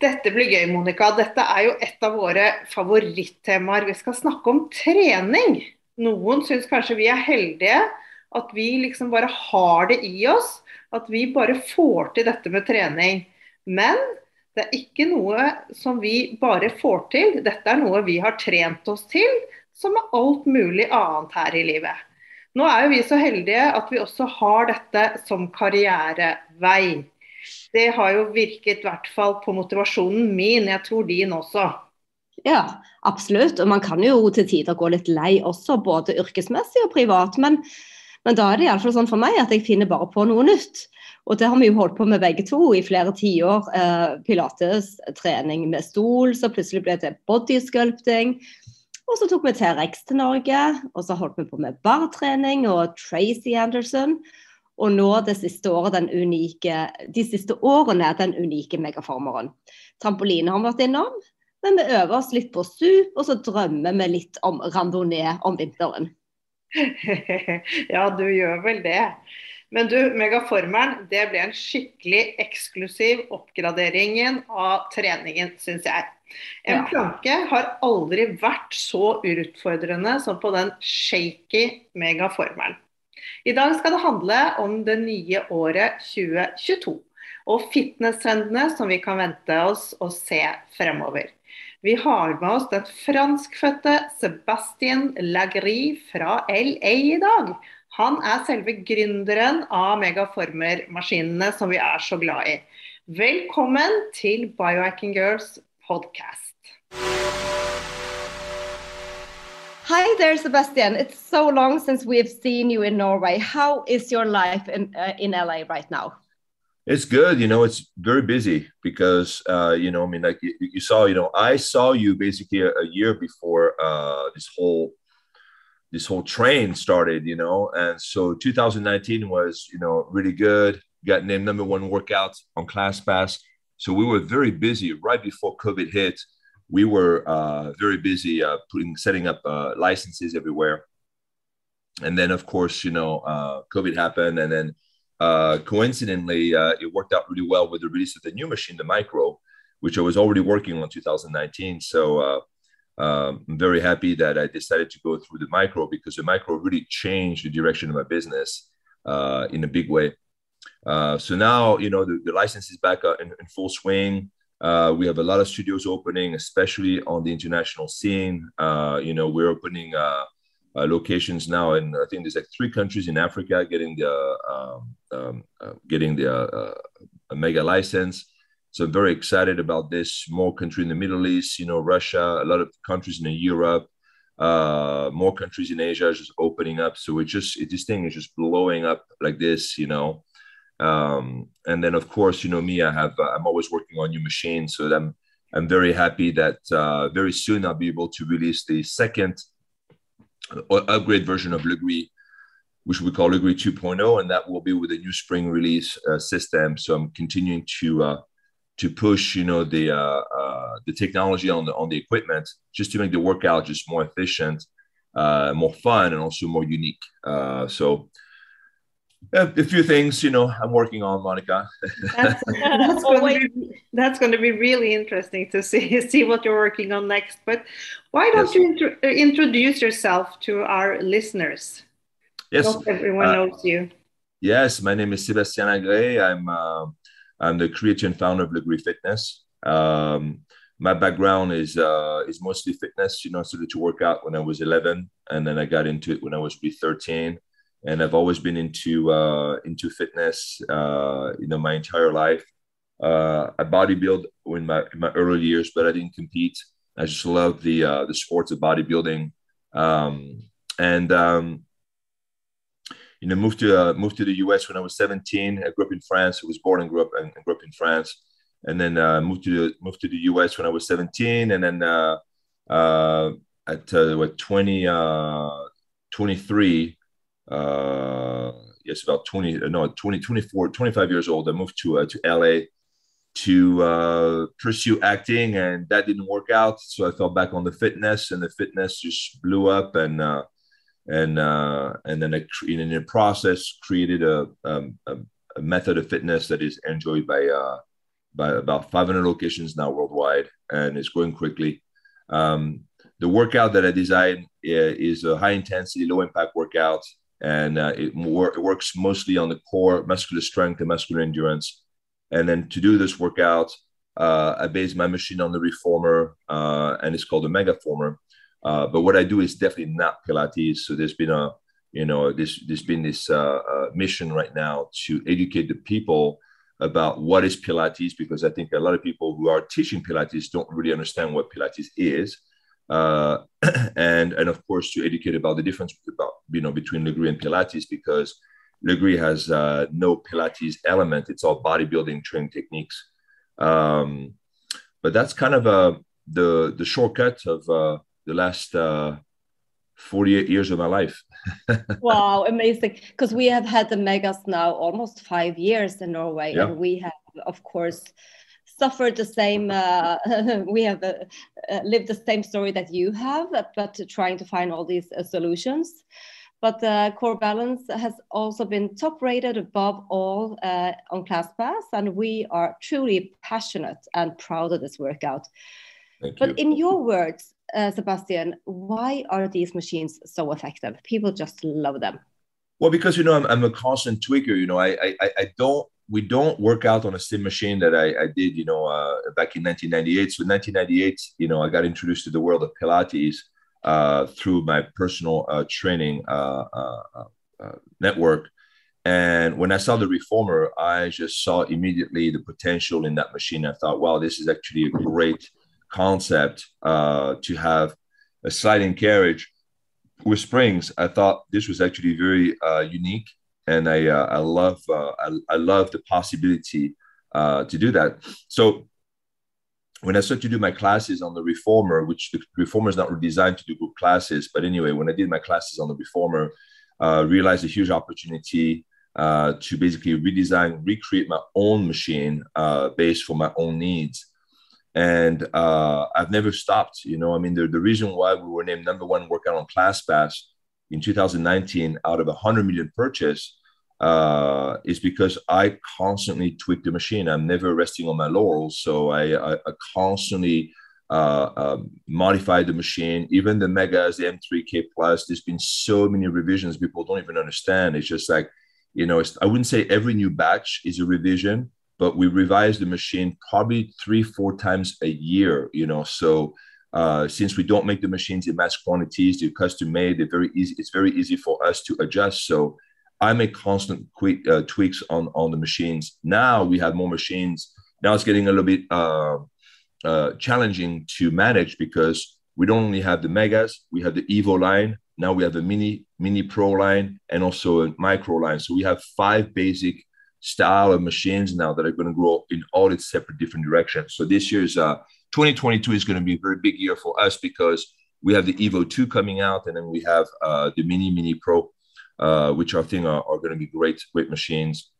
Dette blir gøy, Monica. Dette er jo et av våre favorittemaer. Vi skal snakke om trening. Noen syns kanskje vi er heldige, at vi liksom bare har det i oss. At vi bare får til dette med trening. Men det er ikke noe som vi bare får til. Dette er noe vi har trent oss til, som med alt mulig annet her i livet. Nå er jo vi så heldige at vi også har dette som karrierevei. Det har jo virket i hvert fall på motivasjonen min, jeg tror din også. Ja, absolutt. Og man kan jo til tider gå litt lei også, både yrkesmessig og privat. Men, men da er det iallfall sånn for meg at jeg finner bare på noe nytt. Og det har vi jo holdt på med begge to i flere tiår. Eh, pilates, trening med stol, så plutselig ble det bodysculpting. Og så tok vi T-rex til Norge, og så holdt vi på med bartrening og Tracy Anderson. Og nå det siste året den unike, de siste årene den unike megaformeren. Trampoline har vi vært innom, men vi øver oss litt på SUP, og så drømmer vi litt om randonee om vinteren. ja, du gjør vel det. Men du, Megaformeren, det ble en skikkelig eksklusiv oppgradering av treningen, syns jeg. En ja. planke har aldri vært så utfordrende som på den shaky Megaformeren. I dag skal det handle om det nye året 2022 og fitnesstrendene som vi kan vente oss å se fremover. Vi har med oss den franskfødte Sebastien Lagry fra LA i dag. Han er selve gründeren av Megaformer-maskinene som vi er så glad i. Velkommen til Biohacking Girls podcast. Hi there, Sebastian. It's so long since we've seen you in Norway. How is your life in uh, in LA right now? It's good. You know, it's very busy because uh, you know, I mean, like you, you, saw, you know, I saw you basically a, a year before uh, this whole this whole train started. You know, and so 2019 was you know really good. Got named number one workout on ClassPass. So we were very busy right before COVID hit we were uh, very busy uh, putting setting up uh, licenses everywhere. And then of course you know uh, covid happened and then uh, coincidentally uh, it worked out really well with the release of the new machine the micro which i was already working on 2019 so um, i'm very happy that i decided to go through the micro because the micro really changed the direction of my business in a big way. So now you know the, the license is back in, in full swing uh, we have a lot of studios opening, especially on the international scene. Uh, you know, we're opening uh, uh locations now, and I think there's like three countries in Africa getting the um, um, uh, getting the uh, mega license. So I'm very excited about this. More country in the Middle East, you know, Russia, a lot of countries in Europe, more countries in Asia just opening up. So it just it, this thing is just blowing up like this, you know. Um, and then, of course, you know me, I have uh, I'm always working on new machines, so I'm I'm very happy that uh, very soon I'll be able to release the second uh, upgrade version of Lagree, which we call Lagree 2.0, and that will be with a new spring release uh, system. So I'm continuing to uh, to push, you know, the uh, the technology on the on the equipment just to make the workout just more efficient, more fun, and also more unique. so a few things you know i'm working on monica. That's, that's, going be, that's, going to be, really interesting to see see what you're working on next. But why don't yes. you intro uh, introduce yourself to our listeners? Yes. Not everyone uh, knows you. yes my name is sebastien agré i'm uh, i'm the creator and founder of Lagree fitness. Um, my background is uh, is mostly fitness you know I started to work out when i was 11 and then i got into it when i was 13 and I've always been into uh, into fitness, uh, you know, my entire life. Uh, I bodybuild in my in my early years, but I didn't compete. I just love the uh, the sports of bodybuilding, um, and um, you know, moved to uh, moved to the U.S. when I was 17. I grew up in France. I was born and grew up and, grew up in France. and then uh, moved to the moved to the US when I was 17, and then uh, uh, at uh, what 20 uh, 23 uh, yes about 20 no 20 24 25 years old. I moved to uh, to LA to uh, pursue acting and that didn't work out. So I fell back on the fitness and the fitness just blew up and uh, and uh, and then I, in the process created a, um, a, a method of fitness that is enjoyed by uh, by about 500 locations now worldwide and it's growing quickly. Um, the workout that I designed is a high intensity, low impact workout, and uh, it, it, works mostly on the core, muscular strength, and muscular endurance. And then to do this workout, uh, I base my machine on the reformer, uh, and it's called the Megaformer. Uh, but what I do is definitely not Pilates. So there's been a, you know, this there's been this uh, uh, mission right now to educate the people about what is Pilates because I think a lot of people who are teaching Pilates don't really understand what Pilates is uh, and and of course to educate about the difference about you know between Lagree and Pilates because Lagree has uh, no Pilates element; it's all bodybuilding training techniques. Um, but that's kind of uh, the the shortcut of uh, the last uh, 48 years of my life. wow, amazing! Because we have had the megas now almost five years in Norway, yeah. and we have, of course, suffered the same uh, we have uh, uh, lived the same story that you have but trying to find all these uh, solutions. But uh, core balance has also been top rated above all uh, on ClassPass and we are truly passionate and proud of this workout. Thank but you. in your words sebastian why are these machines so effective? People just love them. Well because you know i'm, I'm a constant tweaker you know I, I i don't we don't work out on a same machine that I, I did, you know, uh, back in 1998. So 1998, you know, I got introduced to the world of Pilates uh, through my personal uh, training uh, uh, uh, network. And when I saw the reformer, I just saw immediately the potential in that machine. I thought, wow, this is actually a great concept to have a sliding carriage with springs. I thought this was actually very unique and I uh, I love uh, I, I love the possibility uh, to do that. So when I started to do my classes on the reformer, which the reformer is not designed to do group classes, but anyway, when I did my classes on the reformer, uh, realized a huge opportunity uh, to basically redesign, recreate my own machine uh, based for my own needs. And uh, I've never stopped. You know, I mean, the, the reason why we were named number one workout on ClassPass in 2019 out of a 100 million purchase uh, is because I constantly tweak the machine. I'm never resting on my laurels. So I, I, I constantly uh, um, modify the machine. Even the Megas, the M3K Plus, there's been so many revisions people don't even understand. It's just like, you know, I wouldn't say every new batch is a revision, but we revise the machine probably three, four times a year, you know. So uh, since we don't make the machines in mass quantities, they're custom made, they're very easy. It's very easy for us to adjust. So I make constant quick, uh, tweaks on on the machines. Now we have more machines. Now it's getting a little bit uh, uh, challenging to manage because we don't only have the megas, we have the Evo line. Now we have a mini mini pro line and also a micro line. So we have five basic style of machines now that are going to grow in all its separate different directions. So this year's uh, 2022 is going to be a very big year for us because we have the Evo 2 coming out and then we have uh, the Mini Mini Pro uh, which I think are, are going to be great, great machines.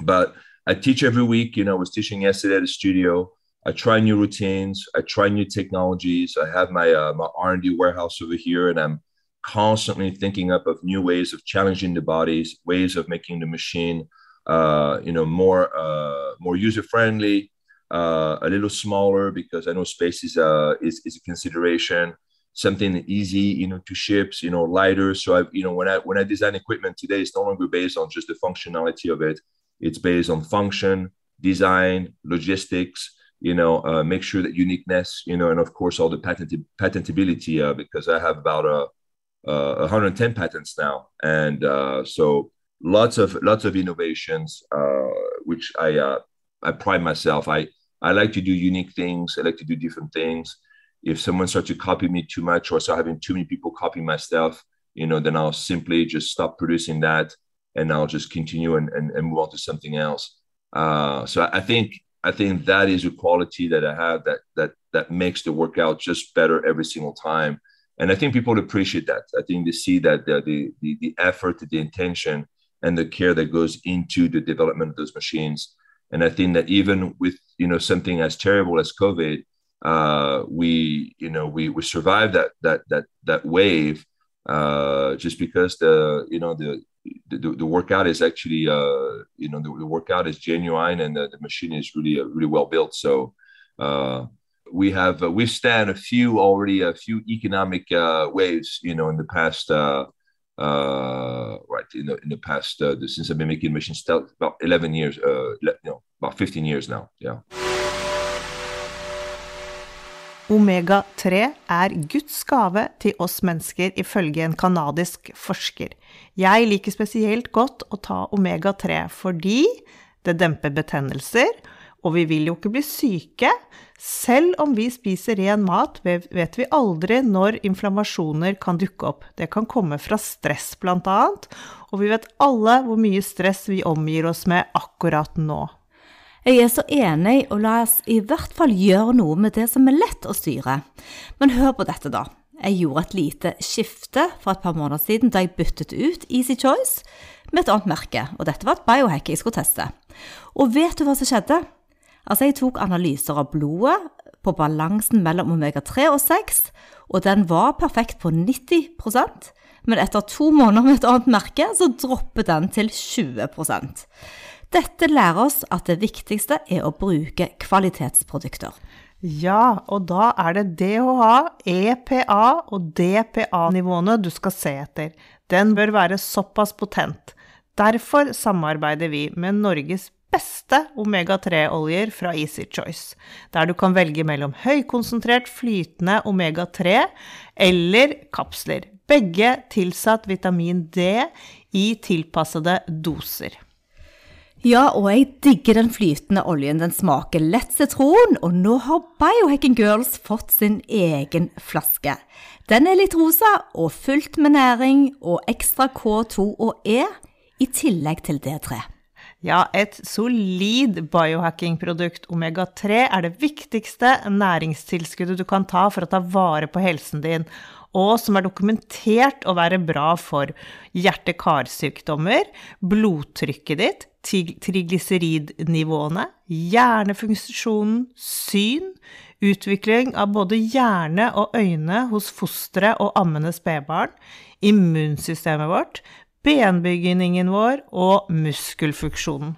But I teach every week. You know, I was teaching yesterday at the studio. I try new routines. I try new technologies. I have my uh, my R and D warehouse over here, and I'm constantly thinking up of new ways of challenging the bodies, ways of making the machine, uh, you know, more uh, more user friendly, uh, a little smaller because I know space is a is, is a consideration something easy, you know, to ships, you know, lighter. So I, you know, when I when I design equipment today, it's no longer based on just the functionality of it. It's based on function, design, logistics. You know, uh, make sure that uniqueness, you know, and of course all the patent patentability, uh, because I have about a, uh, 110 patents now, and uh, so lots of lots of innovations, uh, which I uh, I pride myself. I I like to do unique things. I like to do different things if someone starts to copy me too much or start having too many people copy my stuff, you know, then I'll simply just stop producing that and I'll just continue and, and, and move on to something else. Uh, so I think I think that is a quality that I have that that that makes the workout just better every single time. And I think people appreciate that. I think they see that the the the, the effort, the intention, and the care that goes into the development of those machines. And I think that even with you know something as terrible as COVID, uh, we you know we we survived that that that that wave uh, just because the you know the the, the workout is actually uh, you know the, the, workout is genuine and the, the machine is really uh, really well built. So uh, we have uh, we've stand a few already a few economic uh, waves you know in the past right in the in the past since I've been making machines about 11 years you know about 15 years now yeah Omega-3 er Guds gave til oss mennesker, ifølge en canadisk forsker. Jeg liker spesielt godt å ta omega-3 fordi det demper betennelser, og vi vil jo ikke bli syke. Selv om vi spiser ren mat, vet vi aldri når inflammasjoner kan dukke opp. Det kan komme fra stress, blant annet, og vi vet alle hvor mye stress vi omgir oss med akkurat nå. Jeg er så enig, og la oss i hvert fall gjøre noe med det som er lett å styre. Men hør på dette, da. Jeg gjorde et lite skifte for et par måneder siden da jeg byttet ut Easy Choice med et annet merke, og dette var et biohack jeg skulle teste. Og vet du hva som skjedde? Altså, jeg tok analyser av blodet på balansen mellom omega-3 og 6, og den var perfekt på 90% men etter to måneder med et annet merke, så droppet den til 20 dette lærer oss at det viktigste er å bruke kvalitetsprodukter. Ja, og da er det DHA, EPA og DPA-nivåene du skal se etter. Den bør være såpass potent. Derfor samarbeider vi med Norges beste omega-3-oljer fra Easy Choice, der du kan velge mellom høykonsentrert flytende omega-3 eller kapsler. Begge tilsatt vitamin D i tilpassede doser. Ja, og jeg digger den flytende oljen. Den smaker lett sitron, og nå har Biohacking Girls fått sin egen flaske. Den er litt rosa og fullt med næring og ekstra K2 og E, i tillegg til D3. Ja, et solid biohacking-produkt. Omega-3 er det viktigste næringstilskuddet du kan ta for å ta vare på helsen din og som er dokumentert å være bra for hjerte-karsykdommer, blodtrykket ditt, triglyseridnivåene, hjernefunksjonen, syn, utvikling av både hjerne og øyne hos fostre og ammende spedbarn, immunsystemet vårt, benbygningen vår og muskelfunksjonen.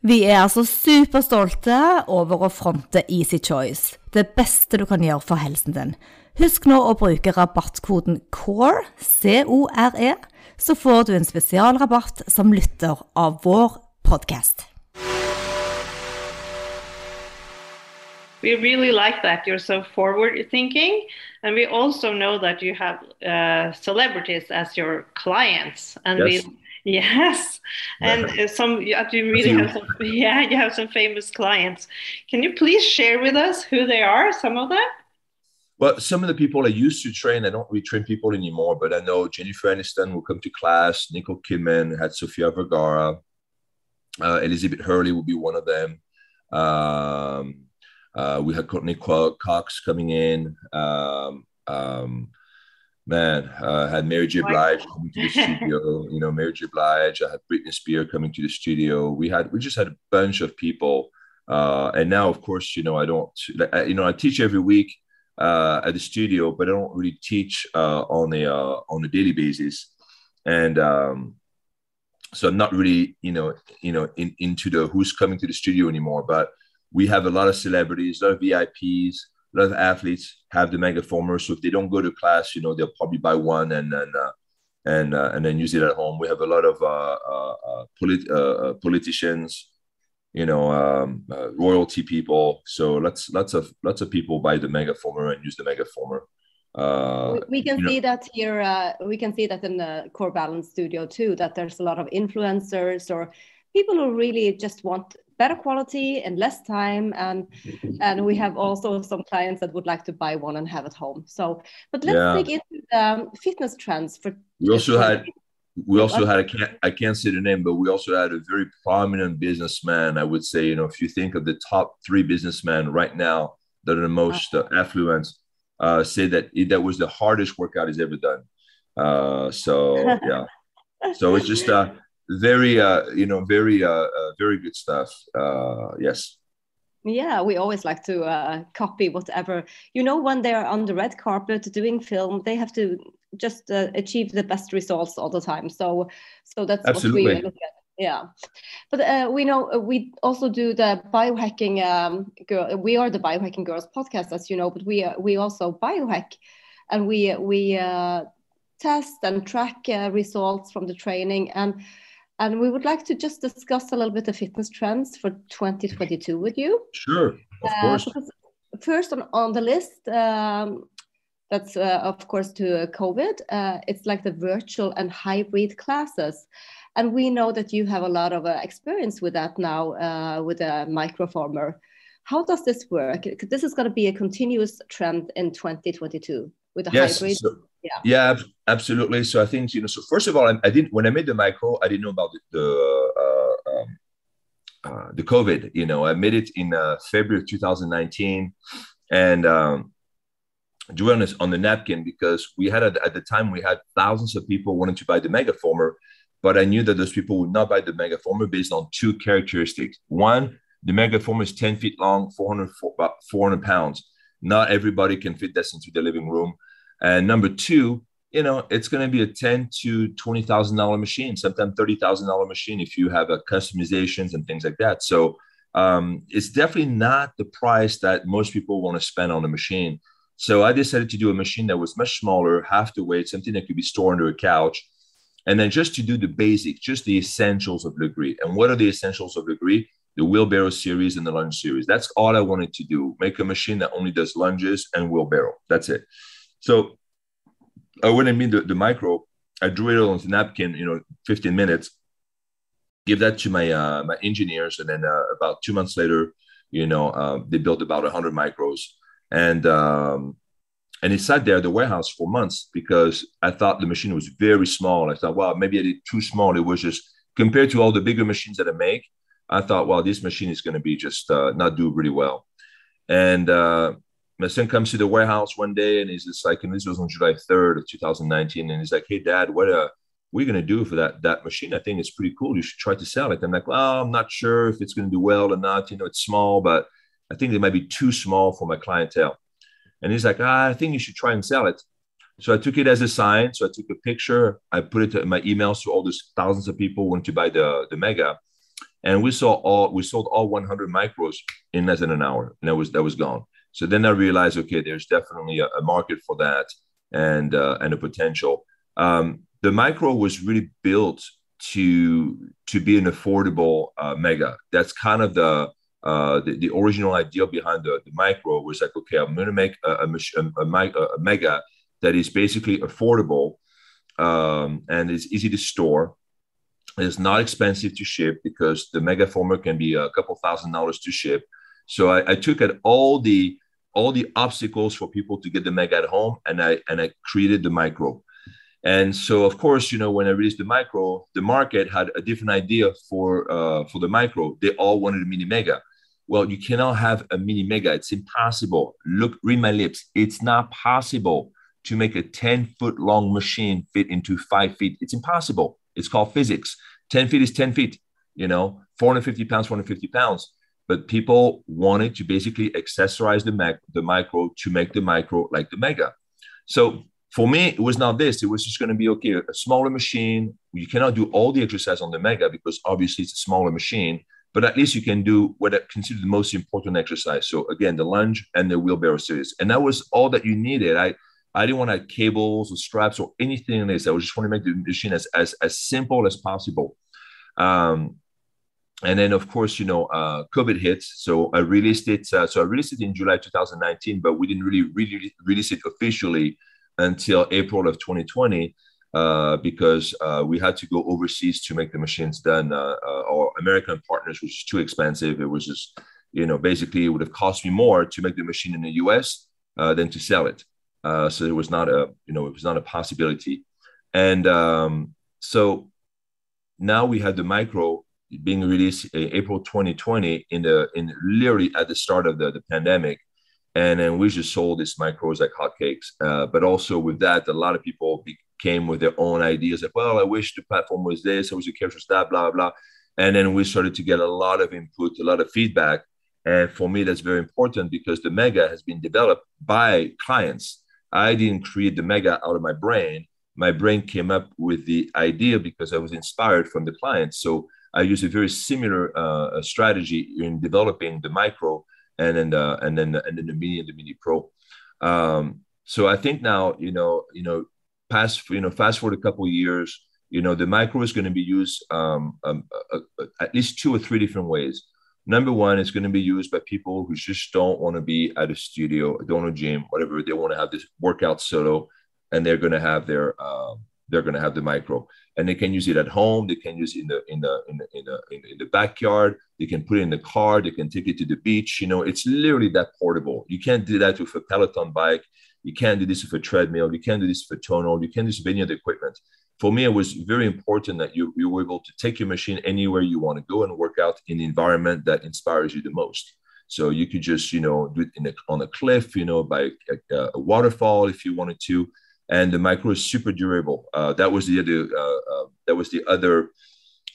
Vi er altså superstolte over å fronte Easy Choice, det beste du kan gjøre for helsen din. Husk nå å bruke rabattkoden CORE, C-O-R-E, så får du en spesialrabatt som lytter av vår podkast. We really like that you're so forward thinking. And we also know that you have uh, celebrities as your clients. And yes. we Yes, and uh, some you really have some yeah you have some famous clients. Can you please share with us who they are? Some of them. Well, some of the people I used to train, I don't retrain people anymore, but I know Jennifer Aniston will come to class, Nicole Kidman, had Sofia Vergara, uh, Elizabeth Hurley will be one of them. Um, uh, we had Courteney Cox coming in. Um, um, man, uh, had Mary J. Blige coming to the studio. You know, Mary J. Blige. I had Britney Spears coming to the studio. We had we just had a bunch of people. Uh, and now, of course, you know, I don't. You know, I teach every week uh, at the studio, but I don't really teach uh, on a uh, on a daily basis, and um, so I'm not really you know you know in, into the who's coming to the studio anymore. But we have a lot of celebrities, a lot of VIPs, a lot of athletes have the megaformer. So if they don't go to class, you know they'll probably buy one and then uh, and uh, and then use it at home. We have a lot of uh, polit- politicians you know um, uh, royalty people so lots lots of lots of people buy the megaformer and use the megaformer uh, we, we, can see know. that here uh, we can see that in the core balance studio too that there's a lot of influencers or people who really just want better quality and less time and and we have also some clients that would like to buy one and have at home so but let's yeah. dig into the um, fitness trends for we also had we also had I can't I can't say the name, but we also had a very prominent businessman. I would say, you know, if you think of the top three businessmen right now that are the most uh, affluent, uh, say that it, that was the hardest workout he's ever done. Uh, so yeah, so it's just uh, very uh, you know very uh, uh, very good stuff. Uh, yes. Yeah, we always like to uh, copy whatever. You know, when they're on the red carpet doing film, they have to just uh, achieve the best results all the time. So, so that's Absolutely. what we look at. Yeah, but uh, we know uh, we also do the biohacking. Um, girl, we are the biohacking girls podcast, as you know, but we uh, we also biohack, and we we uh, test and track uh, results from the training and. And we would like to just discuss a little bit of fitness trends for 2022 with you. Sure, of course. first on, on the list, um, that's uh, of course to COVID. Uh, it's like the virtual and hybrid classes, and we know that you have a lot of uh, experience with that now uh, with a microformer. How does this work? This is going to be a continuous trend in 2022 with the yes, hybrid. So, yeah. yeah, absolutely. So I think you know. So first of all, I, I didn't when I made the micro, I didn't know about the. the uh, um, uh, the COVID, you know, I made it in uh, February 2019, and um, do on, on the napkin because we had at the time we had thousands of people wanting to buy the megaformer, but I knew that those people would not buy the megaformer based on two characteristics. One, the megaformer is 10 feet long, 400, about 400 pounds. Not everybody can fit this into the living room. And number two, you know, it's going to be a ten to twenty thousand dollar machine, sometimes thirty thousand dollar machine if you have a customizations and things like that. So um, it's definitely not the price that most people want to spend on a machine. So I decided to do a machine that was much smaller, half the weight, something that could be stored under a couch. And then just to do the basics, just the essentials of Lagree. And what are the essentials of Lagree? The wheelbarrow series and the lunge series. That's all I wanted to do. Make a machine that only does lunges and wheelbarrow. That's it. So I went and mean the, the micro. I drew it on the napkin, you know, 15 minutes. Give that to my uh, my engineers, and then uh, about two months later, you know, uh, they built about 100 micros and um, and it sat there at the warehouse for months because I thought the machine was very small. I thought, well, maybe I did too small. It was just compared to all the bigger machines that I make. I thought, well, this machine is going to be just uh, not do really well. And uh, my son comes to the warehouse one day and he's just like, and this was on July 3rd of 2019. And he's like, hey, dad, what, uh, are you going to do for that, that machine? I think it's pretty cool. You should try to sell it. I'm like, well, I'm not sure if it's going to do well or not. You know, it's small, but I think it might be too small for my clientele. And he's like, ah, I think you should try and sell it. So I took it as a sign. So I took a picture. I put it in my emails to all those thousands of people who wanted to buy the, the mega. And we saw all we sold all 100 micros in less than an hour, and that was that was gone. So then I realized, okay, there's definitely a, a market for that, and uh, and a potential. Um, the micro was really built to to be an affordable uh, mega. That's kind of the uh, the, the original idea behind the, the micro was like, okay, I'm going to make a, a, a, a, mega that is basically affordable um, and is easy to store. It's not expensive to ship because the mega former can be a couple thousand dollars to ship. So I, I took at all the all the obstacles for people to get the mega at home, and I and I created the micro. And so, of course, you know, when I released the micro, the market had a different idea for uh, for the micro. They all wanted a mini mega well, you cannot have a mini mega. It's impossible. Look, read my lips. It's not possible to make a 10 foot long machine fit into five feet. It's impossible. It's called physics. 10 feet is 10 feet, you know, 450 pounds, 450 pounds. But people wanted to basically accessorize the, mac- the micro to make the micro like the mega. So for me, it was not this. It was just going to be okay, a smaller machine. You cannot do all the exercise on the mega because obviously it's a smaller machine but at least you can do what I consider the most important exercise. So again, the lunge and the wheelbarrow series, and that was all that you needed. I I didn't want to have cables or straps or anything like this. I just want to make the machine as as, as simple as possible. Um, and then of course, you know, uh, COVID hits, so I released it. Uh, so I released it in July 2019, but we didn't really really release it officially until April of 2020 uh, because uh, we had to go overseas to make the machines done. Uh, uh, our American partners was too expensive. It was just, you know, basically it would have cost me more to make the machine in the U.S. Than to sell it. so it was not a, you know, it was not a possibility. And um, so now we had the micro being released in April 2020 in the in literally at the start of the, the pandemic. And then we just sold these micros like hotcakes. Uh, but also with that, a lot of people came with their own ideas like, well, I wish the platform was this, I wish the was that, blah, blah. And then we started to get a lot of input, a lot of feedback. And for me, that's very important because the Mega has been developed by clients. I didn't create the Mega out of my brain. My brain came up with the idea because I was inspired from the clients. So I use a very similar uh, strategy in developing the micro and then the, and then the, and then the mini and the mini pro. Um, so I think now you know you know past you know fast forward a couple years you know the micro is going to be used um, um, uh, uh, at least two or three different ways number one it's going to be used by people who just don't want to be at a studio don't a gym whatever they want to have this workout solo and they're going to have their um, they're going to have the micro and they can use it at home they can use it in the in the in the in the, in the, backyard they can put it in the car they can take it to the beach you know it's literally that portable. You can't do that with a peloton bike you can't do this with a treadmill you can't do this with a tonal you can't do this with any other equipment. For me it was very important that you, you were able to take your machine anywhere you want to go and work out in the environment that inspires you the most. So you could just you know do it in a, on a cliff you know by a, a waterfall if you wanted to and the micro is super durable. Uh, that was the other uh, uh, that was the other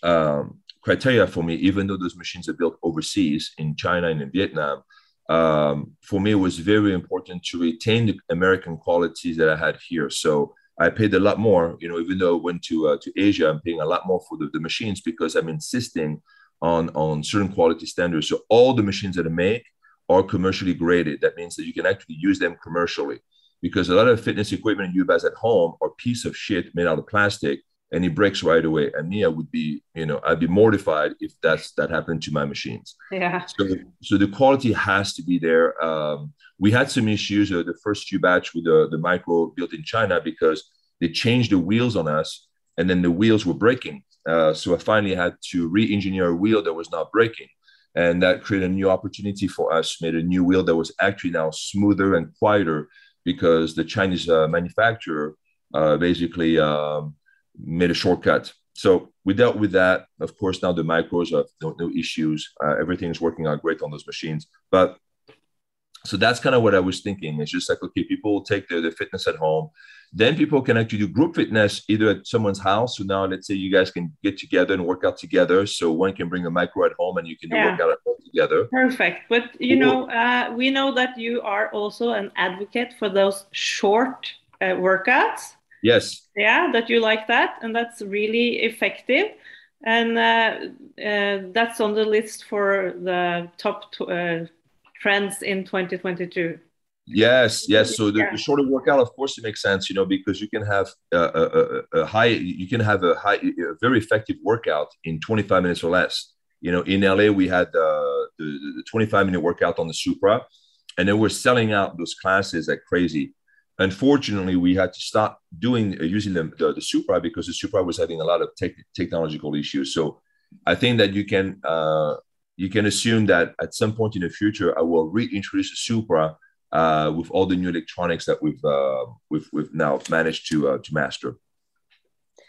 um, criteria for me. Even though those machines are built overseas in China and in Vietnam, um, for me it was very important to retain the American qualities that I had here. So I paid a lot more. You know, even though I went to uh, to Asia, I'm paying a lot more for the, the machines because I'm insisting on on certain quality standards. So all the machines that I make are commercially graded. That means that you can actually use them commercially because a lot of fitness equipment you buy at home are piece of shit made out of plastic and it breaks right away. And me, I would be, you know, I'd be mortified if that's that happened to my machines. Yeah. So, so the quality has to be there. Um, we had some issues uh, the first few batch with the the micro built in China because they changed the wheels on us, and then the wheels were breaking. Uh, so I finally had to re-engineer a wheel that was not breaking, and that created a new opportunity for us. Made a new wheel that was actually now smoother and quieter because the Chinese uh, manufacturer uh, basically um, made a shortcut. So we dealt with that. Of course, now the micros have no, no issues. Uh, everything is working out great on those machines. But so that's kind of what I was thinking. It's just like, okay, people will take their, their fitness at home. Then people can actually do group fitness either at someone's house. So now let's say you guys can get together and work out together. So one can bring a micro at home and you can yeah. work out at home together. Perfect. But you know, uh, we know that you are also an advocate for those short uh, workouts. Yes. Yeah, that you like that. And that's really effective and uh, uh, that's on the list for the top uh, trends in 2022 yes yes. So the, yeah. the, shorter workout of course it makes sense you know because you can have a, a, a, high you can have a high a very effective workout in 25 minutes or less. You know in la we had uh, the, the 25 minute workout on the supra and then we're selling out those classes like crazy. Unfortunately we had to stop doing uh, using the, the, the supra because the supra was having a lot of te- technological issues. So i think that you can uh, you can assume that at some point in the future, I will reintroduce the Supra uh, with all the new electronics that we've uh, we've, we've now managed to uh, to master.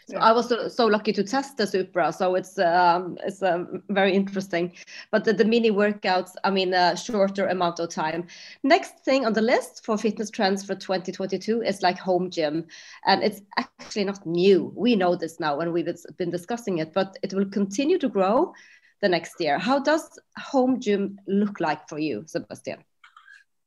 So I was so, lucky to test the Supra, so it's um, it's um, very interesting. But the, the, mini workouts, I mean, a shorter amount of time. Next thing on the list for fitness trends for 2022 is like home gym, and it's actually not new. We know this now, and we've been discussing it, but it will continue to grow the next year. How does home gym look like for you, Sebastian?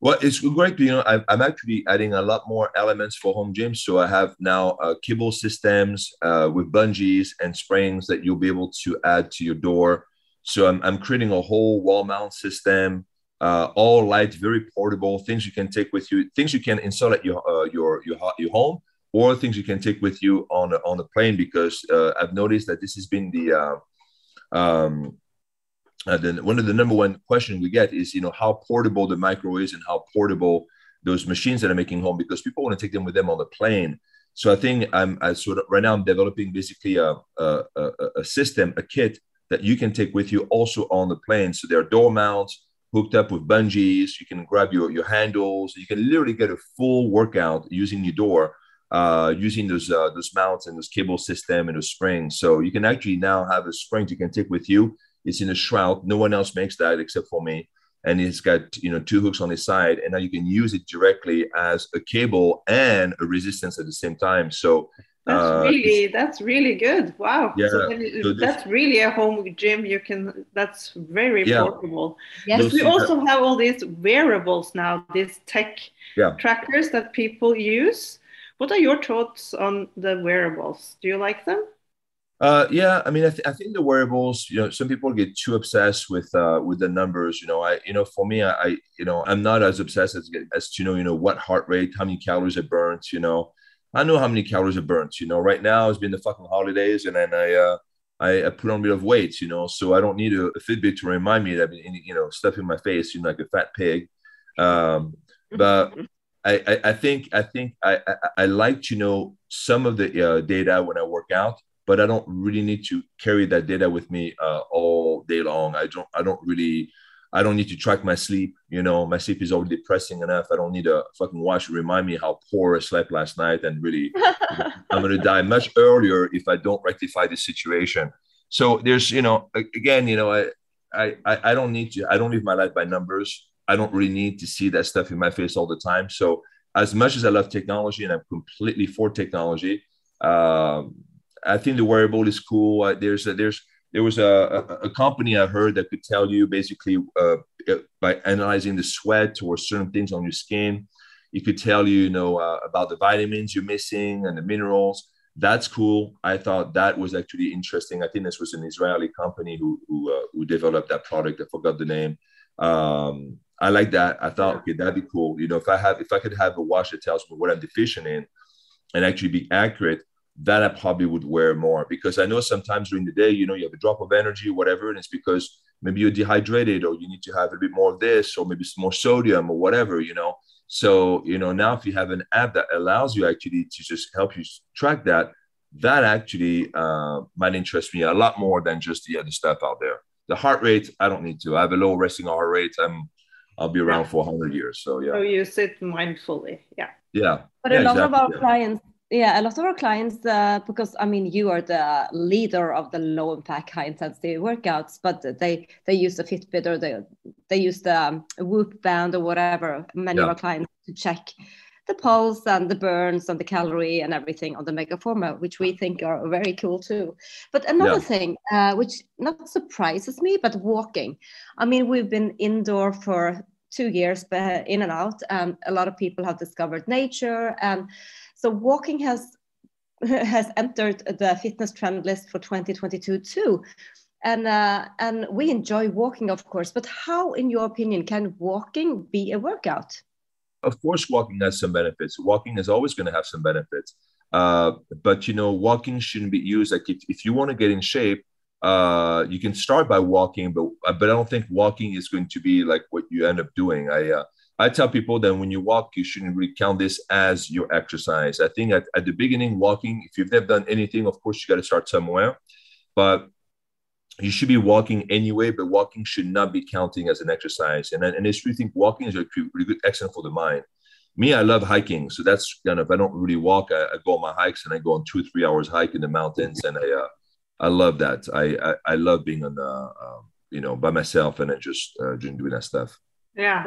Well, it's great. You know, I'm actually adding a lot more elements for home gym. So I have now uh, cable systems uh, with bungees and springs that you'll be able to add to your door. So I'm, I'm creating a whole wall mount system, uh, all light, very portable, things you can take with you, things you can install at your uh, your your your home, or things you can take with you on on the plane. Because uh, I've noticed that this has been the uh, um, uh, then one of the number one questions we get is, you know, how portable the micro is and how portable those machines that are making home because people want to take them with them on the plane. So I think I'm I sort of right now I'm developing basically a, a, a, a system, a kit that you can take with you also on the plane. So there are door mounts hooked up with bungees. You can grab your, your handles. You can literally get a full workout using your door uh, using those uh, those mounts and those cable system and those springs. So you can actually now have a spring you can take with you. It's in a shroud. No one else makes that except for me. And it's got you know two hooks on the side, and now you can use it directly as a cable and a resistance at the same time. So that's uh, really that's really good. Wow. Yeah. So, so that's really a home gym. You can. That's very yeah. portable. Yes. We also have all these wearables now. These tech yeah. trackers that people use. What are your thoughts on the wearables? Do you like them? Uh, yeah, I mean, I, th- I, think the wearables. You know, some people get too obsessed with uh, with the numbers. You know, I, you know, for me, I, I you know, I'm not as obsessed as as to know, you know, what heart rate, how many calories it burns. You know, I know how many calories it burns. You know, right now it's been the fucking holidays, and then I uh, I, I put on a bit of weight. You know, so I don't need a, a Fitbit to remind me that I've been, you know, stuff in my face, you know, like a fat pig. Um, but I, I, I think I think I, I, I like to know some of the uh, data when I work out, but I don't really need to carry that data with me uh, all day long. I don't I don't really I don't need to track my sleep. You know, my sleep is already depressing enough. I don't need a fucking watch to remind me how poor I slept last night. And really, I'm going to die much earlier if I don't rectify this situation. So there's, you know, again, you know, I, I, I don't need to, I don't live my life by numbers. I don't really need to see that stuff in my face all the time. So as much as I love technology and I'm completely for technology, um, I think the wearable is cool. There's, a, there's, there was a, a, a, company I heard that could tell you basically uh, by analyzing the sweat or certain things on your skin, it could tell you, you know, uh, about the vitamins you're missing and the minerals. That's cool. I thought that was actually interesting. I think this was an Israeli company who who, uh, who developed that product. I forgot the name. Um, I like that. I thought, okay, that'd be cool. You know, if I have if I could have a watch that tells me what I'm deficient in, and actually be accurate, that I probably would wear more because I know sometimes during the day, you know, you have a drop of energy, whatever, and it's because maybe you're dehydrated or you need to have a bit more of this or maybe some more sodium or whatever, you know. So, you know, now if you have an app that allows you actually to just help you track that, that actually uh, might interest me a lot more than just the other stuff out there. The heart rate, I don't need to. I have a low resting heart rate. I'm, I'll be around for 100 years. So yeah. So you sit mindfully, yeah. Yeah. But yeah, a lot exactly, of our yeah. clients yeah, a lot of our clients, uh, because I mean, you are the leader of the low impact, high intensity workouts, but they they use the Fitbit or they they use the um, Whoop band or whatever. Many yeah. of our clients to check the pulse and the burns and the calorie and everything on the Megaformer, which we think are very cool too. But another yeah. thing, uh, which not surprises me, but walking. I mean, we've been indoor for two years, but in and out, and a lot of people have discovered nature and so walking has has entered the fitness trend list for 2022 too. And, uh, and we enjoy walking, of course, but how, in your opinion, can walking be a workout? Of course, walking has some benefits. Walking is always going to have some benefits. Uh, but, you know, walking shouldn't be used like if, if you want to get in shape, uh, you can start by walking, but, but I don't think walking is going to be like what you end up doing. I, uh, I tell people that when you walk, you shouldn't really count this as your exercise. I think at, at the beginning, walking, if you've never done anything, of course, you got to start somewhere. But you should be walking anyway, but walking should not be counting as an exercise. And, and I really think walking is a really good, excellent for the mind. Me, I love hiking. So that's kind of, I don't really walk. I, I go on my hikes and I go on two, three hours hike in the mountains. And I, uh, I love that. I, I, I love being on the, uh, you know, by myself and then just uh, doing that stuff. Yeah.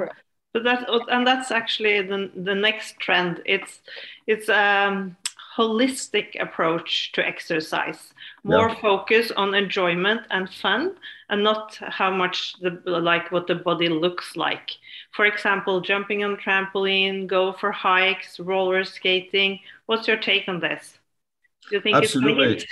So that and that's actually the the next trend. It's it's a um, holistic approach to exercise, more yeah. focus on enjoyment and fun, and not how much the like what the body looks like. For example, jumping on trampoline, go for hikes, roller skating. What's your take on this? Do you think absolutely?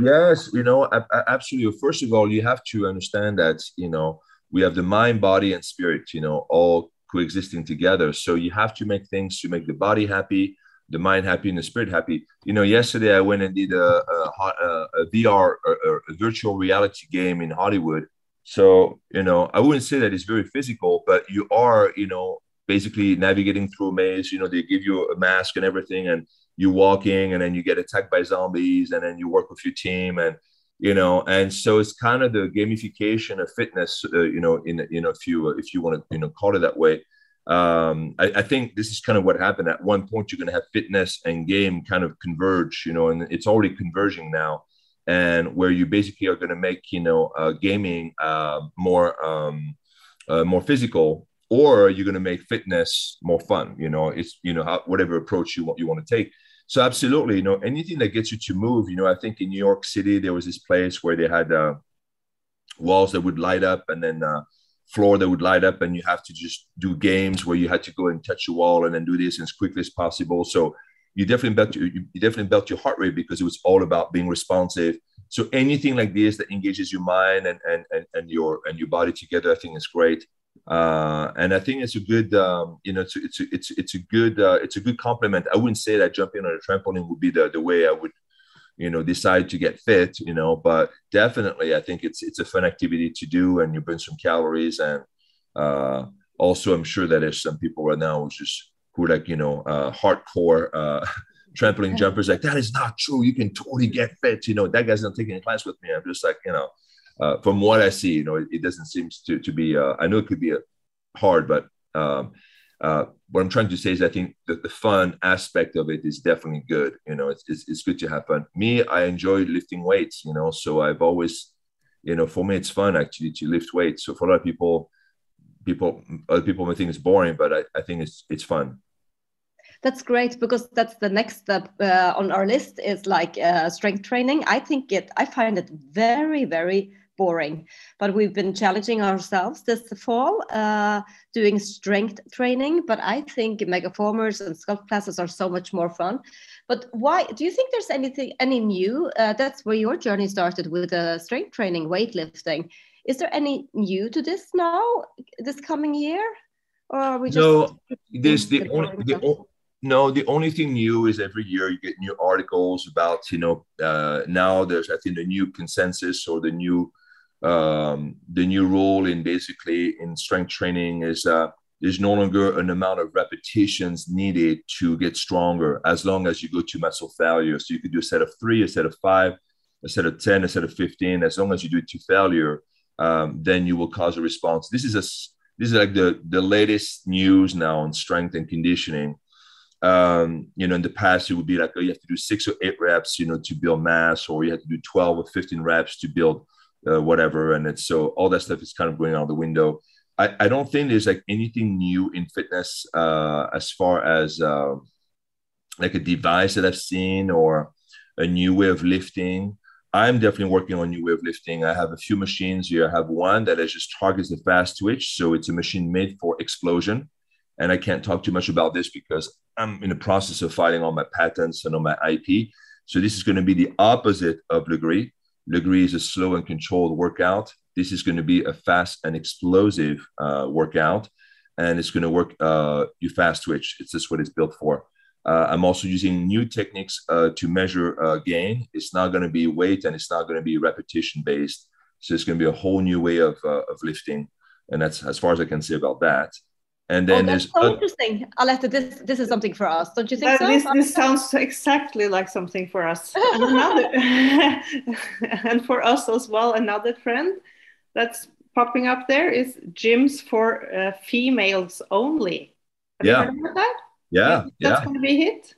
Yes, you know, absolutely. First of all, you have to understand that you know we have the mind, body, and spirit. You know, all coexisting together. So you have to make things to make the body happy, the mind happy, and the spirit happy. You know, yesterday I went and did a, a, a VR, a, a virtual reality game in Hollywood. So, you know, I wouldn't say that it's very physical, but you are, you know, basically navigating through a maze. You know, they give you a mask and everything, and you walking, and then you get attacked by zombies, and then you work with your team, and you know and so it's kind of the gamification of fitness uh, you know in you know if you if you want to you know call it that way um, I, I, think this is kind of what happened. At one point, you're going to have fitness and game kind of converge, you know, and it's already converging now. And where you basically are going to make, you know, uh, gaming uh, more um, uh, more physical, or you're going to make fitness more fun. You know, it's you know how, whatever approach you want you want to take. So absolutely, you know, anything that gets you to move. You know, I think in New York City there was this place where they had uh, walls that would light up, and then uh, floor that would light up and you have to just do games where you had to go and touch the wall and then do this as quickly as possible so you definitely built your, you definitely built your heart rate because it was all about being responsive so anything like this that engages your mind and and and, and your and your body together i think is great uh, and I think it's a good, um, you know, it's it's it's it's a good uh, it's a good compliment. I wouldn't say that jumping on a trampoline would be the the way I would you know decide to get fit you know but definitely i think it's it's a fun activity to do and you burn some calories and uh, also i'm sure that there's some people right now who's just who are like you know uh, hardcore uh, trampoline jumpers like that is not true. You can totally get fit you know that guy's not taking a class with me. I'm just like you know uh, from what i see you know it, it doesn't seem to, to be uh, i know it could be a hard but um, uh, what I'm trying to say is I think that the fun aspect of it is definitely good. You know, it's, it's, it's good to have fun. Me, I enjoy lifting weights, you know, so I've always, you know, for me, it's fun actually to lift weights. So for a lot of people, people, other people may think it's boring, but I, I think it's, it's fun. That's great because that's the next step uh, on our list is like uh, strength training. I think it, I find it very, very boring. But we've been challenging ourselves this fall, uh, doing strength training. But I think megaformers and sculpt classes are so much more fun. But why do you think there's anything any new? Uh, that's where your journey started with uh, strength training, weightlifting. Is there any new to this now, this coming year, or are we just no? This the only the, no, the only thing new is every year you get new articles about, you know, uh, now there's, I think, the new consensus or the new um, the new rule in basically in strength training is uh, there's no longer an amount of repetitions needed to get stronger as long as you go to muscle failure. So you could do a set of three, a set of five, a set of 10, a set of 15. As long as you do it to failure, um, then you will cause a response. This is a this is like the the latest news now on strength and conditioning. Um, you know, in the past, it would be like, oh, you have to do six or eight reps, you know, to build mass, or you have to do 12 or 15 reps to build uh, whatever. And it's so all that stuff is kind of going out the window. I, I don't think there's like anything new in fitness uh, as far as uh, like a device that I've seen or a new way of lifting. I'm definitely working on new way of lifting. I have a few machines here. I have one that is just targets the fast twitch. So it's a machine made for explosion. And I can't talk too much about this because I'm in the process of filing all my patents and all my IP. So this is going to be the opposite of Lagree. Lagree is a slow and controlled workout. This is going to be a fast and explosive uh, workout, and it's going to work uh, you fast twitch. It's just what it's built for. Uh, I'm also using new techniques uh, to measure uh, gain. It's not going to be weight and it's not going to be repetition based. So it's going to be a whole new way of, uh, of lifting. And that's as far as I can say about that. And then oh, that's so interesting, Aletta. This this is something for us, don't you think? Uh, so? This this sounds exactly like something for us, and, another, and for us as well. Another trend that's popping up there is gyms for uh, females only. Have yeah. that? Yeah, that's yeah. going to be hit.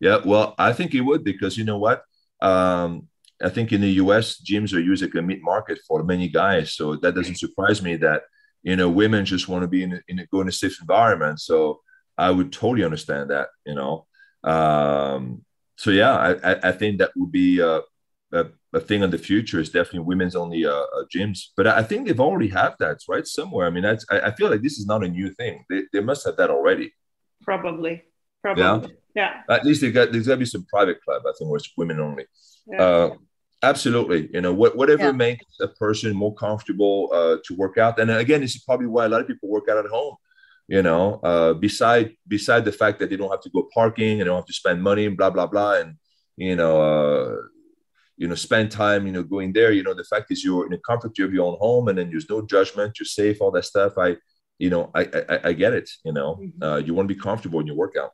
Yeah, well, I think it would because you know what? Um, I think in the U.S. gyms are used like a meat market for many guys, so that doesn't surprise me that you know, women just want to be in a, in a, go in a safe environment. So I would totally understand that, you know. Um, so yeah, I, I think that would be a, a, a thing in the future is definitely women's only uh, uh, gyms. But I think they've already have that right somewhere. I mean, that's I, I, feel like this is not a new thing. They, they must have that already. Probably, probably. Yeah. yeah. At least they got there's got to be some private club. I think where it's women only. Yeah. Uh, Absolutely. You know, what, whatever yeah. makes a person more comfortable uh, to work out. And again, this is probably why a lot of people work out at home. You know, uh, beside beside the fact that they don't have to go parking and they don't have to spend money and blah blah blah, and you know, uh, you know, spend time, you know, going there. You know, the fact is you're in the comfort of your own home, and then there's no judgment. You're safe, all that stuff. I, you know, I I, I get it. You know, mm-hmm. uh, you want to be comfortable in your workout.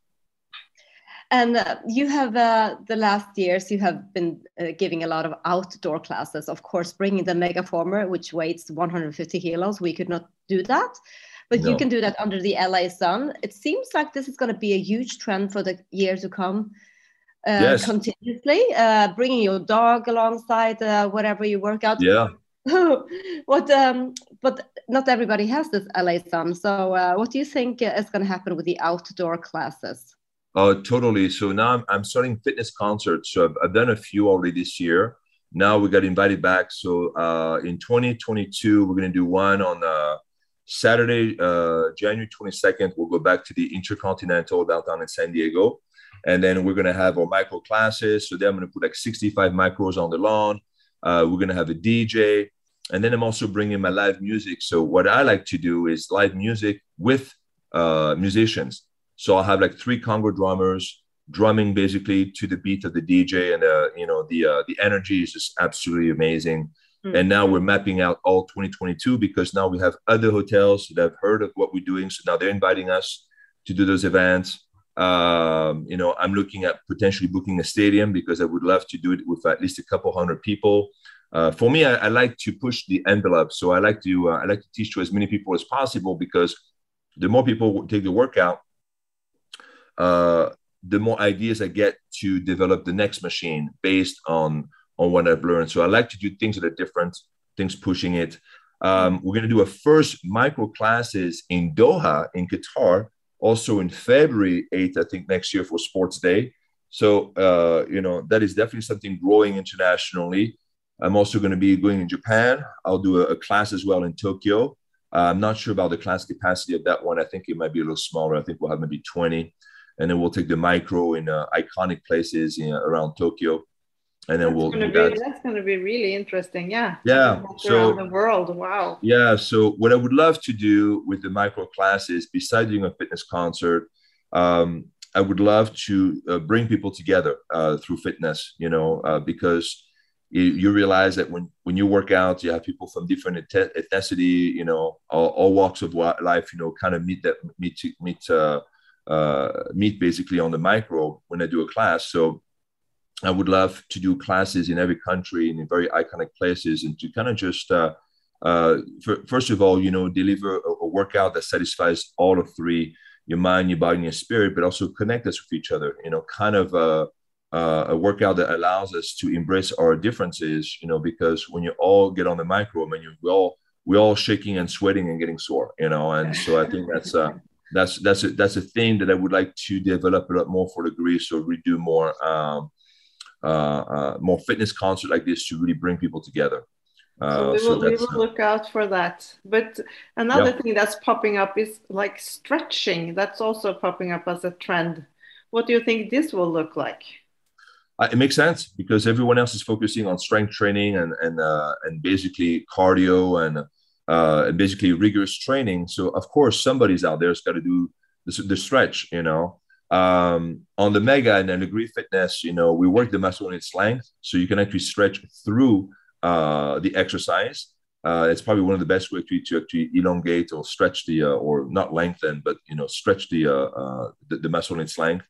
And uh, you have uh, the last years you have been uh, giving a lot of outdoor classes. Of course, bringing the Megaformer, which weighs 150 kilos, we could not do that. but No. you can do that under the LA sun. It seems like this is going to be a huge trend for the year to come. Uh, Yes. Continuously, uh, bringing your dog alongside uh, whatever you work out. Yeah. what? Um, but not everybody has this LA sun. So, uh, what do you think is going to happen with the outdoor classes? Uh, totally. So now I'm, I'm starting fitness concerts. So I've, I've done a few already this year. Now we got invited back. So uh, in 2022, we're going to do one on uh, Saturday, uh, January 22nd. We'll go back to the Intercontinental downtown in San Diego. And then we're going to have our micro classes. So then I'm going to put like 65 micros on the lawn. Uh, we're going to have a DJ. And then I'm also bringing my live music. So what I like to do is live music with uh, musicians. So I'll have like three conga drummers drumming basically to the beat of the DJ, and uh, you know the uh, the energy is just absolutely amazing. Mm. And now we're mapping out all 2022 because now we have other hotels that have heard of what we're doing, so now they're inviting us to do those events. Um, you know, I'm looking at potentially booking a stadium because I would love to do it with at least a couple hundred people. Uh, for me, I, I like to push the envelope, so I like to uh, I like to teach to as many people as possible because the more people take the workout, uh, the more ideas I get to develop the next machine based on on what I've learned. So I like to do things that are different, things pushing it. Um, we're going to do a first micro classes in Doha in Qatar, also in February 8th, I think next year for Sports Day. So uh, you know that is definitely something growing internationally. I'm also going to be going in Japan. I'll do a, a class as well in Tokyo. Uh, I'm not sure about the class capacity of that one. I think it might be a little smaller. I think we'll have maybe 20 and then we'll take the micro in uh, iconic places in, around Tokyo, and then That's we'll do be that. that's gonna be really interesting. Yeah. Yeah, so- around the world. Wow. Yeah. So what I would love to do with the micro classes, besides doing a fitness concert, um, I would love to uh, bring people together uh, through fitness. You know, uh, because you, you realize that when when you work out, you have people from different eth- ethnicity, you know, all, all walks of life. You know, kind of meet that meet to- meet. Uh, meet basically on the micro when I do a class. So I would love to do classes in every country and in very iconic places and to kind of just, uh, uh, for, first of all, you know, deliver a, a workout that satisfies all of three your mind, your body, and your spirit, but also connect us with each other, you know, kind of uh, uh, a workout that allows us to embrace our differences, you know, because when you all get on the micro, mean, you we all, we're all shaking and sweating and getting sore, you know, and so I think that's, uh, that's that's a, that's a thing that I would like to develop a lot more for the Greece. So we do more um, uh, uh, more fitness concert like this to really bring people together. So Uh, we so will, we will uh, look out for that. But another Yeah. thing that's popping up is like stretching. That's also popping up as a trend. What do you think this will look like? uh, it makes sense because everyone else is focusing on strength training and and uh, and basically cardio and uh, and basically rigorous training. So of course somebody's out there's got to do the, the stretch, you know. Um, on the mega and then Lagree fitness, you know, we work the muscle in its length, so you can actually stretch through uh, the exercise. Uh, it's probably one of the best ways to, to actually elongate or stretch the uh, or not lengthen, but you know, stretch the uh, uh, the, the muscle in its length.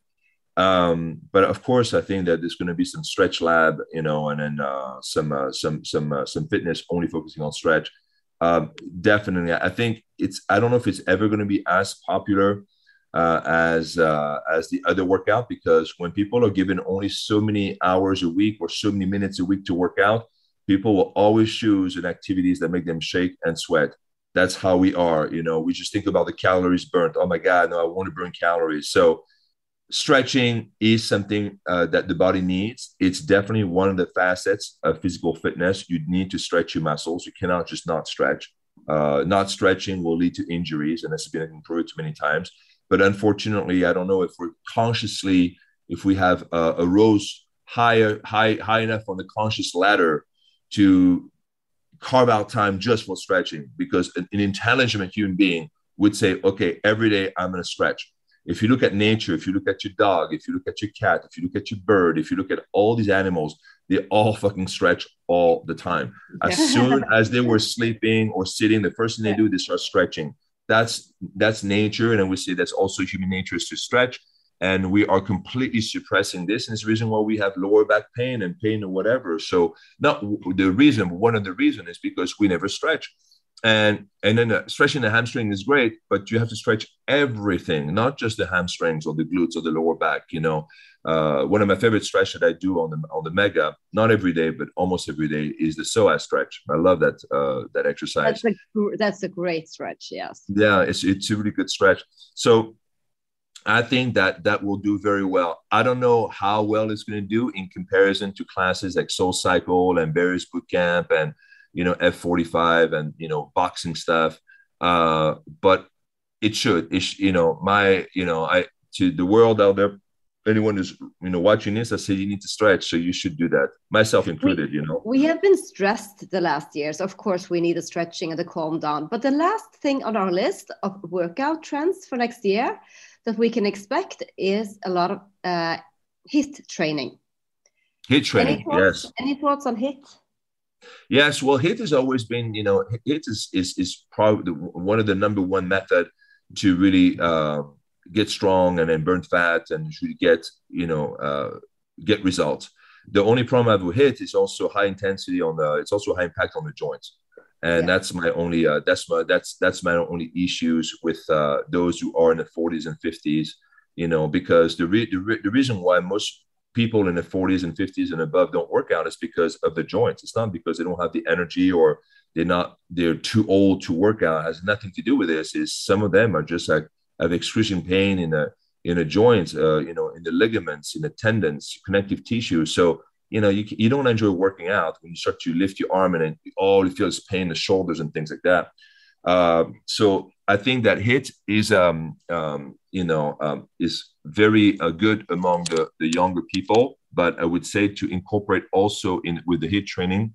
Um, but of course, I think that there's going to be some stretch lab, you know, and then uh, some uh, some some uh, some fitness only focusing on stretch. Um, definitely, I think it's. I don't know if it's ever going to be as popular uh, as uh, as the other workout because when people are given only so many hours a week or so many minutes a week to work out, people will always choose an activities that make them shake and sweat. That's how we are, you know. We just think about the calories burnt. Oh my God, no, I want to burn calories. So stretching is something uh, that the body needs. It's definitely one of the facets of physical fitness. You need to stretch your muscles. You cannot just not stretch. Uh, not stretching will lead to injuries, and this has been improved too many times. But unfortunately, I don't know if we're consciously, if we have a, a rose higher, high, high enough on the conscious ladder to carve out time just for stretching. Because an, an intelligent human being would say, okay, every day I'm going to stretch if you look at nature, if you look at your dog, if you look at your cat, if you look at your bird, if you look at all these animals, they all fucking stretch all the time. As soon as they were sleeping or sitting, the first thing they do, they start stretching. That's that's nature, and I would say that's also human nature is to stretch. And we are completely suppressing this, and it's the reason why we have lower back pain and pain or whatever. So, not the reason, but one of the reasons is because we never stretch. And and then uh, stretching the hamstring is great but you have to stretch everything not just the hamstrings or the glutes or the lower back you know? Uh, one of my favorite stretches that i do on the on the mega not every day but almost every day is the psoas stretch. I love that uh, that exercise. That's a, that's a great stretch yes. Yeah it's, it's a really good stretch. So I think that that will do very well. I don't know how well it's going to do in comparison to classes like Soul Cycle and Barry's Bootcamp and you know F45 and you know boxing stuff. Uh, but it should. It sh- you know my you know I to the world out there. Anyone who's you know watching this, I say you need to stretch, so you should do that. Myself included, we, you know. We have been stressed the last years. Of course, we need a stretching and a calm down. But the last thing on our list of workout trends for next year that we can expect is a lot of uh, HIIT training. HIIT training, any thoughts, yes. Any thoughts on HIIT? Yes, well, HIT has always been, you know, HIT is is, is probably one of the number one method to really uh, get strong and then burn fat and really get, you know, uh, get results. The only problem I have with HIIT is also high intensity on the. It's also high impact on the joints and yeah. that's my only uh, that's my that's that's my only issues with uh, those who are in the 40s and 50s you know because the, re- the, re- the reason why most people in the 40s and 50s and above don't work out is because of the joints. It's not because they don't have the energy or they're not they're too old to work out. It has nothing to do with this. Is some of them are just like have excruciating pain in the in the joints uh, you know in the ligaments in the tendons connective tissue. So you know, you, you don't enjoy working out when you start to lift your arm and all you feel is pain in the shoulders and things like that. Uh, so I think that HIT is, um, um, you know, um, is very uh, good among the, the younger people. But I would say to incorporate also in with the HIT training,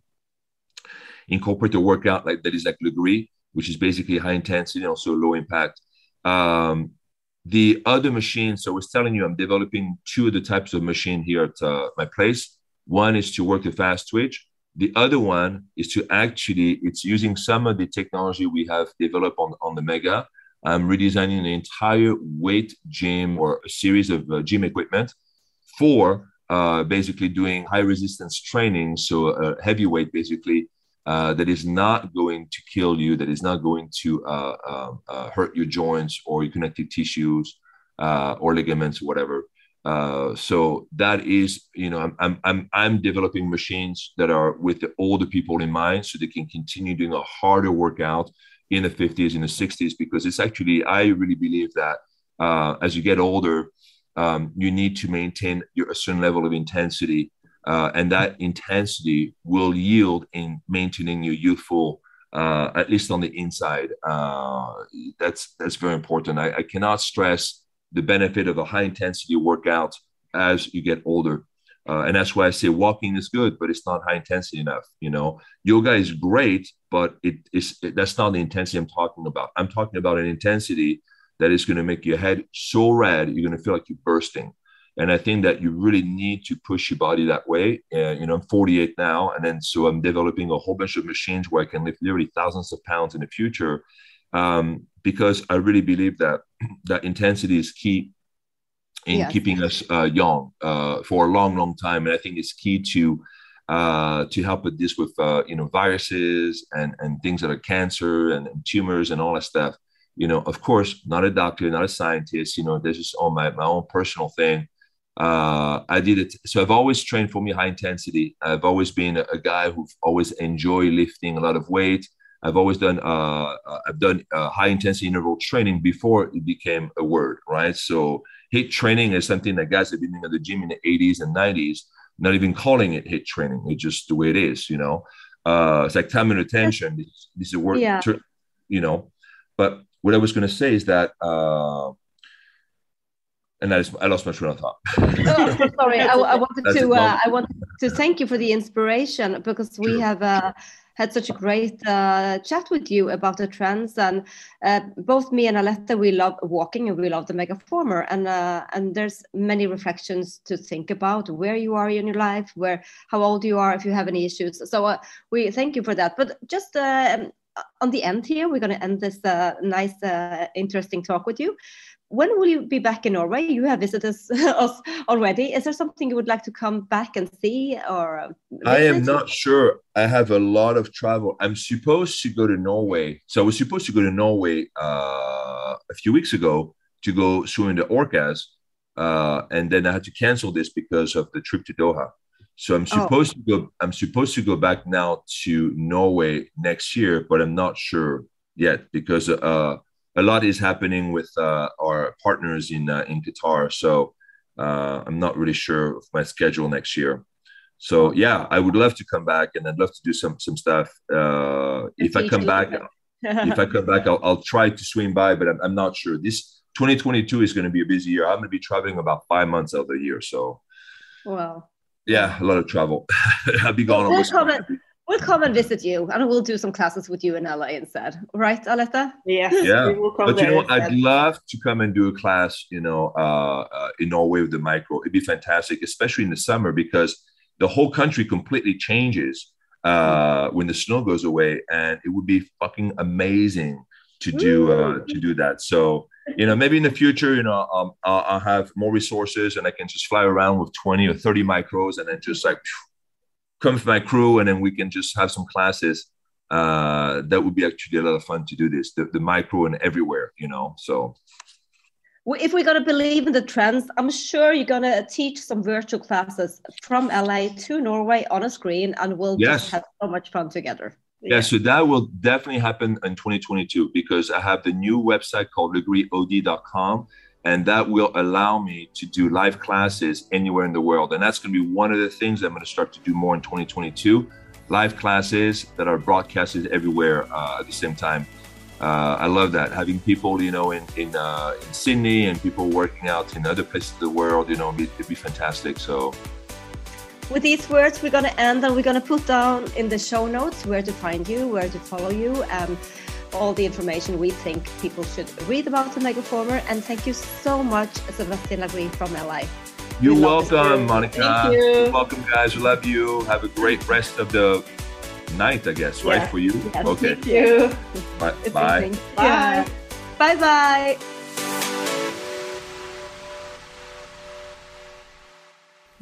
incorporate a workout like that is like Lagree, which is basically high intensity and also low impact. Um, the other machine, so I was telling you, I'm developing two of the types of machine here at uh, my place. One is to work the fast twitch. The other one is to actually, it's using some of the technology we have developed on, on the Mega. I'm redesigning an entire weight gym or a series of uh, gym equipment for uh, basically doing high resistance training. So uh, heavyweight basically uh, that is not going to kill you, that is not going to uh, um, uh, hurt your joints or your connective tissues or ligaments, or whatever. Uh, so that is, you know, I'm, I'm, I'm, I'm developing machines that are with the older people in mind so they can continue doing a harder workout in the 50s, in the 60s, because it's actually, I really believe that uh, as you get older, um, you need to maintain your, a certain level of intensity. Uh, and that intensity will yield in maintaining your youthful, uh, at least on the inside. Uh, that's that's very important. I, I cannot stress the benefit of a high intensity workout as you get older. Uh, and that's why I say walking is good, but it's not high intensity enough. You know, yoga is great, but it is it, that's not the intensity I'm talking about. I'm talking about an intensity that is going to make your head so red you're going to feel like you're bursting. And I think that you really need to push your body that way. Uh, you know, I'm 48 now, and then so I'm developing a whole bunch of machines where I can lift literally thousands of pounds in the future um, because I really believe that that intensity is key in yes. keeping us uh, young uh, for a long, long time, and I think it's key to uh, to help with this with uh, you know viruses and and things that are cancer and, and, tumors and all that stuff. You know, of course, not a doctor, not a scientist. You know, this is all my my own personal thing. Uh, I did it. So I've always trained for me high intensity. I've always been a, a guy who always enjoy lifting a lot of weight. I've always done uh, uh, I've done uh, high intensity interval training before it became a word, right? So hit training is something that guys have been doing at the gym in the 80s and 90s, not even calling it hit training. It's just the way it is, you know. Uh, it's like time under tension. This, this is a word, yeah. you know. But what I was going to say is that. Uh, and I, just, I lost my train of thought. oh, sorry, I, I, wanted to uh, I wanted to thank you for the inspiration because we have uh, had such a great uh, chat with you about the trends. And uh, both me and Aletta, we love walking and we love the Megaformer. And uh, and there's many reflections to think about where you are in your life, where how old you are, if you have any issues. So uh, we thank you for that. But just uh, on the end here, we're going to end this uh, nice, interesting talk with you when will you be back in Norway? You have visited us, already. Is there something you would like to come back and see or? I am not sure. I have a lot of travel. I'm supposed to go to Norway. So I was supposed to go to Norway uh, a few weeks ago to go swim in the orcas, uh, and then I had to cancel this because of the trip to Doha. So I'm oh. supposed oh. to go. I'm supposed to go back now to Norway next year, but I'm not sure yet because uh, a lot is happening with uh, our partners in uh, in Qatar. So uh, I'm not really sure of my schedule next year. So yeah, I would love to come back, and I'd love to do some some stuff. Uh, if I come back, if I come back, I'll, I'll try to swing by, but I'm, I'm not sure. This 2022 is going to be a busy year. I'm going to be traveling about five months out of the year. So, wow. Yeah, a lot of travel. I'll be gone. We'll we'll come and visit you, and we'll do some classes with you in LA instead. Right, Aletta? Yes. Yeah. But you know what? I'd love to come and do a class. You know, uh, uh, in Norway with the micro. It'd be fantastic, especially in the summer because the whole country completely changes uh, when the snow goes away, and it would be fucking amazing to do uh, to do that. So you know, maybe in the future, you know, um, I'll, I'll, have more resources and I can just fly around with 20 or 30 micros and then just like come with my crew and then we can just have some classes. Uh, that would be actually a lot of fun to do this, the, the micro and everywhere, you know, so. If we're going to believe in the trends, I'm sure you're going to teach some virtual classes from LA to Norway on a screen and we'll yes. just have so much fun together. Yeah. yeah. so that will definitely happen in 2022 because I have the new website called lagreeod.com, and that will allow me to do live classes anywhere in the world. And that's going to be one of the things that I'm going to start to do more in 2022 live classes that are broadcasted everywhere uh, at the same time. Uh, I love that having people, you know, in in, uh, in Sydney and people working out in other places of the world. You know, it'd be, it'd be fantastic. So with these words, we're going to end and we're going to put down in the show notes where to find you, where to follow you, and all the information we think people should read about the Megaformer. And thank you so much, Sebastian Lagree from LA. You're welcome, Monica. Thank you. You're welcome, guys. We love you. Have a great rest of the night, I guess, right? For you? Yes, okay. Thank you. Bye. Bye. Bye. Bye. Bye.